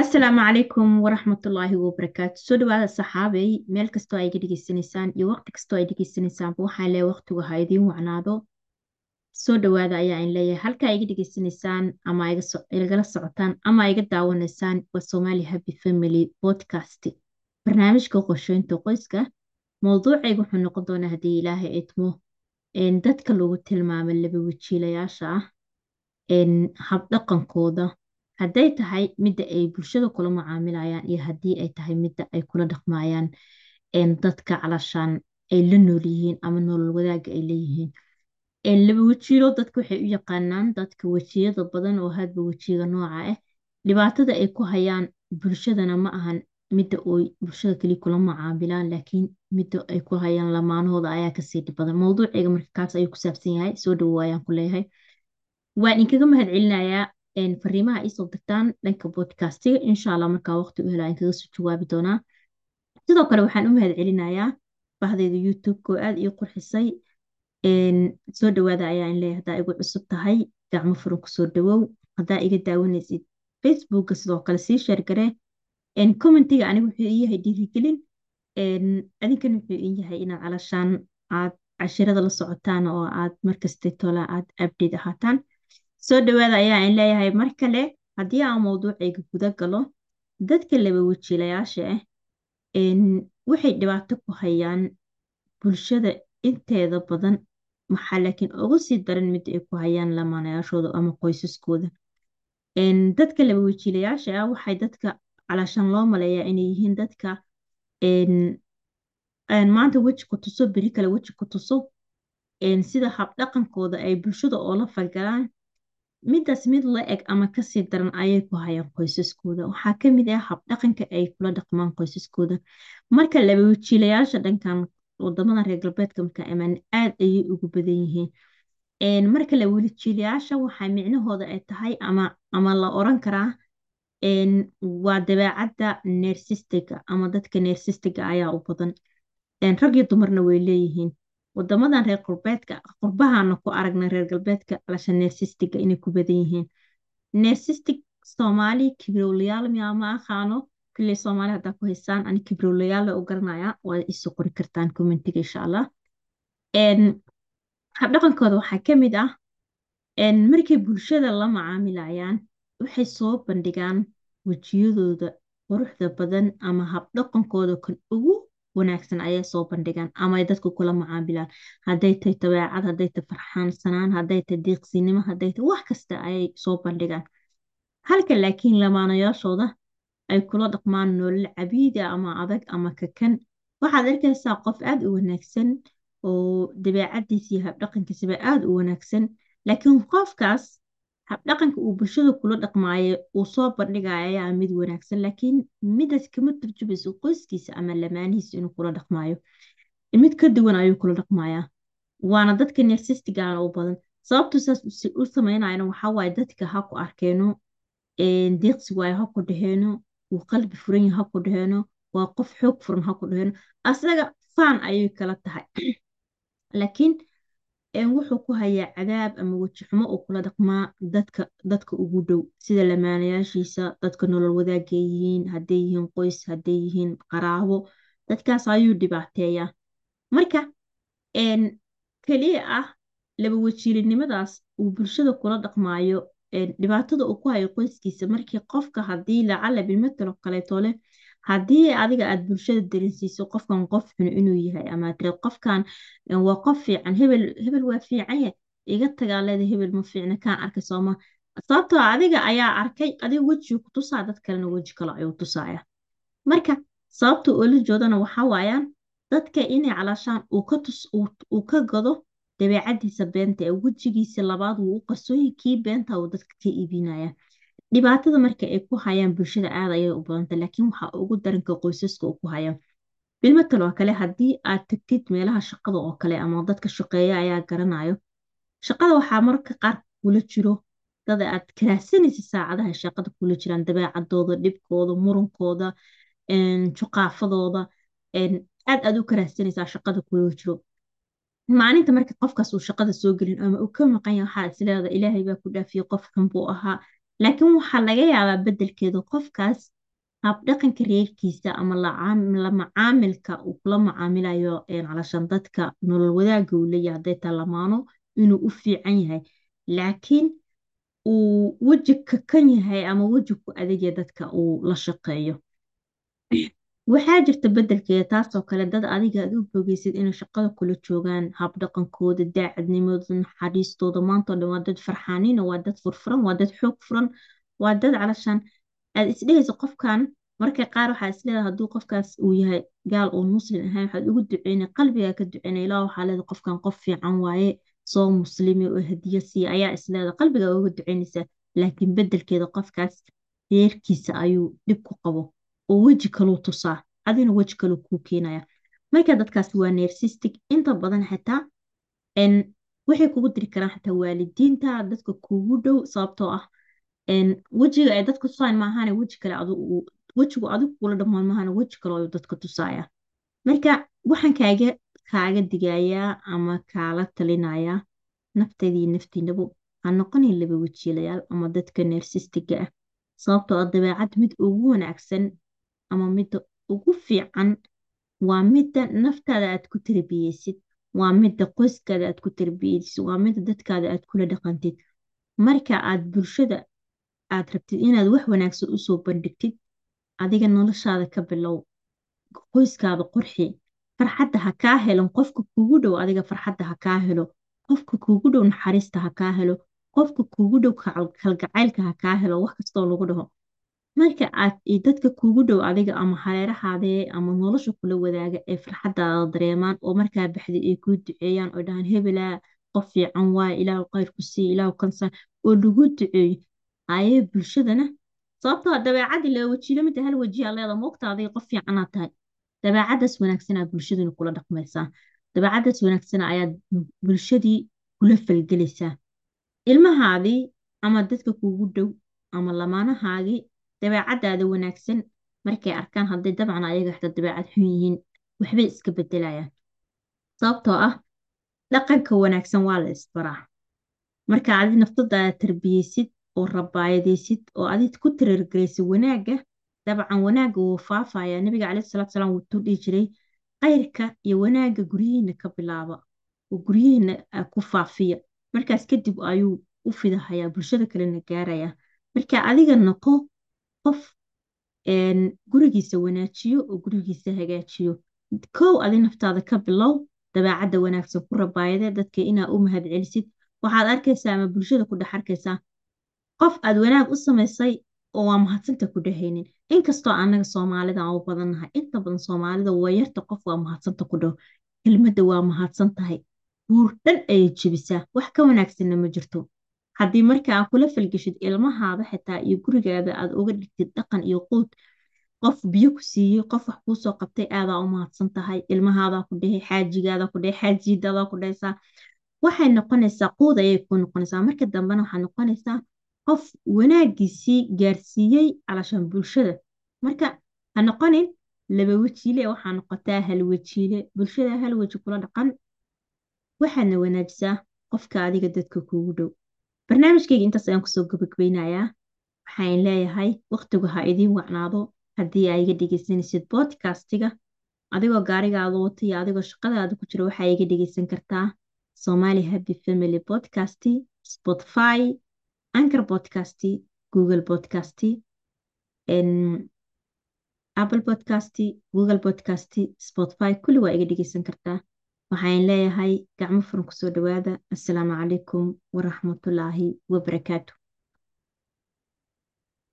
asalaamu calaykum waraxmatullaahi wabarakaatu soo dhawaada saxaabay meel kastoo ay iga dhegeysanaysaan iyo waqti kastoo ay dhegeysanaysaanba waxaan leeyahay waqtigu ha idiin wacnaado. Soo dhawaada ayaa in leeyahay halkaa iga dhegeysanaysaan ama socotaan ama iga daawanaysaan waa Somali Happy Family Podcast. Barnaamijka qorsheynta qoyska mowduucayga wuxuu noqon doonaa haddii ilaahay idmo dadka lagu tilmaamay laba wajiilayaasha ah habdhaqankooda hadday tahay midda ay bulshada kula mucaamilayaan iyo haddii ay tahay midda ay kula dhaqmayaan dadka calashaan ay la nool yihiin ama nolol wadaaga ay leeyihiin. Laba wajiilo dadka waxay u yaqaanaan dadka wejiyada badan oo hadba wejiga nooca ah dhibaatada ay ku hayaan bulshadana ma ahan midda oy bulshada kaliya kula mucaamilaan laakiin midda ay ku hayaan lamaanahooda ayaa ka sii dhib badan marka kaas ayuu ku saabsan yahay soo dhawow ayaan ku leeyahay. Waan inkaga mahad celinayaa fariimaha iisoo dirtaan dhanka bodcastiga insha markaa waqti u helaa inkaga soo jawaabi doonaa sidoo kale waxaan u mahad celinayaa bahdayda youtube-ka oo aada ii qurxisay. Soo dhawaada ayaa in haddaa igu cusub tahay. Gacmo furan ku soo dhawow haddaa iga daawanaysid facebookka sidoo kale sii sheergaree commentiga aniga wuxuu ii yahay dhiirigelin. Adinkana wuxuu ii yahay inaad calashaan aad cashirada la socotaan oo aad markasta tola aad update ahaataan soo dhawaada ayaa in leeyahay mar kale haddii aan mowduucayga guda galo dadka laba wajiilayaasha ah waxay dhibaato ku hayaan bulshada inteeda badan. Maxaa laakiin ugu sii daran mid ay ku hayaan lamaanayaashooda ama qoysaskooda. Dadka laba wajiilayaasha ah waxay dadka calashaan loo maleeyaa inay yihiin dadka maanta weji ku tuso beri kale weji ku tuso. Sida habdhaqankooda ay bulshada oola falgalaan midaas mid la eg ama ka sii daran ayay ku hayaan qoysaskooda. Waxaa ka mid ah habdhaqanka ay kula dhaqmaan qoysaskooda. Marka laba wajiilayaasha dhankan waddamada reer galbeedka markaa imaan aada ayay ugu badan yihiin. Marka laba wajiilayaasha waxaa micnahooda ay tahay ama ama la oran karaa waa dabeecadda neersistiga ama dadka neersistiga ayaa u badan. Rag iyo dumarna way leeyihiin wadamadan reer galbeedka qurbahaana ku aragna reer galbeedka alasha neersistiga inay ku badan yihiin. Neersistig soomaali kibrowlayaal miyaa ma aqaano kuley soomaali haddaa ku haysaan ani kibrowlayaal u garanaya waa isu qori kartaan commentiga insha allah habdhaqankooda waxaa ka mid ah markay bulshada la macaamilayaan waxay soo bandhigaan wejiyadooda quruxda badan ama habdhaqankooda kan ugu wanaagsan ayay soo bandhigaan ama ay dadka kula macaamilaan. Hadday tahay dabeecad hadday tahay farxaansanaan hadday tahay deeqsinimo hadday tahay wax kasta ayay soo bandhigaan. Halka laakiin lamaanayaashooda ay kula dhaqmaan nolol cabiida ama adag ama kakan. Waxaad arkaysaa qof aada u wanaagsan oo dabeecadiisa iyo habdhaqankiisaba aada u wanaagsan. Laakiin qofkaas habdhaqanka uu bulshada kula dhaqmaayo uu soo bandhigaya ayaa mid wanaagsan laakiin midaas kama turjumayso qoyskiisa ama lamaanihiisa inuu kula dhaqmaayo. Mid ka duwan ayuu kula dhaqmayaa waana dadka neersistigaana u badan. Sababtu saas u sameynayana waxaa waaye dadka ha ku arkeeno deeqsi waayo ha ku dhaheeno wuu qalbi furan yahay ha ku dhaheeno waa qof xoog furan ha ku dhaheeno asaga faan ayay kala tahay. Laakiin wuxuu ku hayaa cadaab ama weji xumo uu kula dhaqmaa dadka dadka ugu dhow sida lamaanayaashiisa dadka nolol wadaagay yihiin hadday yihiin qoys hadday yihiin qaraabo dadkaas ayuu dhibaateeyaa. Marka keliya ah laba wajiilinimadaas uu bulshada kula dhaqmaayo dhibaatada uu ku hayo qoyskiisa markii qofka haddii lacala bilmatalo kaleeto leh haddii adiga aad bulshada dareensiiso qofkan qof xun inuu yahay ama tiri qofkan waa qof fiican hebel hebel waa fiicanya iga tagaaleeda hebel ma fiicna kaan arkay sooma sababtoo adiga ayaa arkay adiga wejigu ku tusaa dad kalena weji kale ayuu tusaaya marka sababta oola joodana waxaa waayaan dadka inay calaashaan uu ka gado dabeecadiisa beenta ee wejigiisa labaad wuu u qarsooyi kii beenta uu dadka ka iibinaya dhibaatada marka ay ku hayaan bulshada aad ayay u badanta laakiin waxaa ugu daranka qoysaska uu ku hayaan. Bilmatal oo kale haddii aad tagtid meelaha shaqada oo kale ama dadka shaqeeya ayaa garanayo shaqada waxaa mararka qaar kula jiro dad aad karaahsanaysa saacadaha shaqada kula jiraan dabeecadooda dhibkooda murankooda juqaafadooda aad aad u karaahsanaysaa shaqada kula jiro. Maalinta marka qofkaas uu shaqada soo gelin ama uu ka maqan waxaa isleeda ilaahay baa ku dhaafiyey qof buu ahaa laakiin waxaa laga yaabaa beddelkeeda qofkaas habdhaqanka reerkiisa ama la caam- la macaamilka uu kula macaamilayo een, calashaan dadka nolol wadaagga uu leeyahay hadday tahay lamaano inuu u fiican yahay. Laakiin uu weji kakan yahay ama weji ku adag yahay dadka uu la shaqeeyo waxaa jirta beddelkeeda taasoo kale dad adiga aad u bogeysid inay shaqada kula joogaan habdhaqankooda daacadnimadooda naxariistooda maantoo dhan waa dad farxaaniina waa dad furfuran waa dad xoog furan waa dad calashaan aad isdhehaysa qofkan marka qaar waxaa isleedahay hadduu qofkaas uu yahay gaal oon muslim ahayn waxaad ugu duceynay qalbigaa ka duceynay ilaa waxaa leedahay qofkan qof fiican waaye soo muslimi oo hadiyo siiya ayaa isleedahay qalbigaa uga duceynaysaa laakiin beddelkeeda qofkaas reerkiisa ayuu dhib ku qabo oo weji kaluu tusaa adina weji kaluu kuu keenaya. Marka dadkaas waa neersistic inta badan xitaa n waxay kugu diri karaan xitaa waalidiinta dadka kugu dhow sababtoo ah wejiga ay dadka tusaayan maahane weji kale wejigu adigu kula dhammaan maahane weji kale ayuu dadka tusaaya. Marka waxaan kaaga kaaga digayaa ama kaala talinayaa nafteedii naftiinabo ha noqonin laba wajiilayaal ama dadka neersistiga ah. Sababtoo ah dabeecad mid ugu wanaagsan ama midda ugu fiican waa midda naftaada aad ku tarbiyeysid waa midda qoyskaada aad ku tarbiyeysid waa midda dadkaada aad kula dhaqantid marka aad bulshada aad rabtid inaad wax wanaagsan u soo bandhigtid adiga noloshaada ka bilow qoyskaada qurxi farxadda ha kaa helan qofka kugu dhow adiga farxadda ha kaa helo qofka kugu dhow naxariista ha kaa helo qofka kugu dhow kal- kalgacaylka ha kaa helo wax kastoo lagu dhaho marka aad i dadka kugu dhow adiga ama hareerahaadee ama nolosha kula wadaaga ee farxadaada dareemaan oo markaa baxday ay kuu duceeyaan oo dhahaan hebelaa qof fiican waaye ilaahu khayr ku siiya ilaahu kansan oo lagu duceeyo. Ayee bulshadana sababtoo ah dabeecadii la wajiilo midda hal wajiyaa leeda moogta adiga qof fiicanaad tahay. Dabeecadaas wanaagsanaa bulshadina kula dhaqmaysaa. Dabeecadaas wanaagsana ayaad bulshadii kula falgelaysaa. Ilmahaadii ama dadka kugu dhow ama lamaanahaagii dabeecadaada wanaagsan. Markay arkaan hadday dabcan ayaga xitaa dabeecad xun yihiin waxbay iska bedelayaan sababtoo ah dhaqanka wanaagsan waa la isbaraa. Marka adi naftadaada tarbiyeysid oo rabaayadaysid oo adi ku tirargaraysid wanaagga dabcan wanaagga wuu faafaya. Nabiga caleyhi salaatu salaam wuxuu dhihi jiray khayrka iyo wanaagga guryihiina ka bilaaba oo guryihiina ku faafiya. Markaas kadib ayuu u fidahayaa bulshada kalena gaaraya marka adiga noqo qof gurigiisa wanaajiyo oo gurigiisa hagaajiyo. Kow adi naftaada ka bilow dabeecadda wanaagsan ku rabaayade dadka inaa u mahadcelisid waxaad arkaysaa ama bulshada ku dhex arkaysaa qof aad wanaag u samaysay oo waa mahadsanta ku dhahaynin. Inkastoo anaga soomaalida u badannahay inta badan soomaalida waa yarta qof waa mahadsanta ku dhaho kelmadda waa mahadsan tahay. Buur dhan ayay jebisaa. Wax ka wanaagsanna ma jirto haddii marka aad kula falgeshid ilmahaada xitaa iyo gurigaada aad uga dhigtid dhaqan iyo quud qof biyo ku siiyey qof wax kuu soo qabtay aadaa u tahay. Ilmahaadaa ku dhahay xaajigaada ku dhahay xaajiidaadaa ku dhahaysaa waxay noqonaysaa quud ayay ku noqonaysaa. Marka dambena waxaa noqonaysaa qof wanaagiisii gaarsiiyey calashaan bulshada. Marka ha noqonin laba wajiile waxaa noqotaa hal wajiile bulshada hal waji kula dhaqan waxaadna wanaajisaa qofka adiga dadka kuugu dhow barnaamijkayga intaas ayaan ku soo gabagabeynayaa waxaan leeyahay waqtigu ha idiin wacnaado haddii aa iga dhegeysanaysid bodcastiga adigoo gaarigaada wata iyo adigoo shaqadaada ku jira waxaa iga dhegeysan kartaa somali happy family podcast spotify anchor podcast google podcast en, apple podcast google podcast spotify. Kulli waa iga dhegeysan kartaa waxaan leeyahay gacmo furan ku soo dhawaada assalaamu calaykum waraxmatullaahi wabarakaatu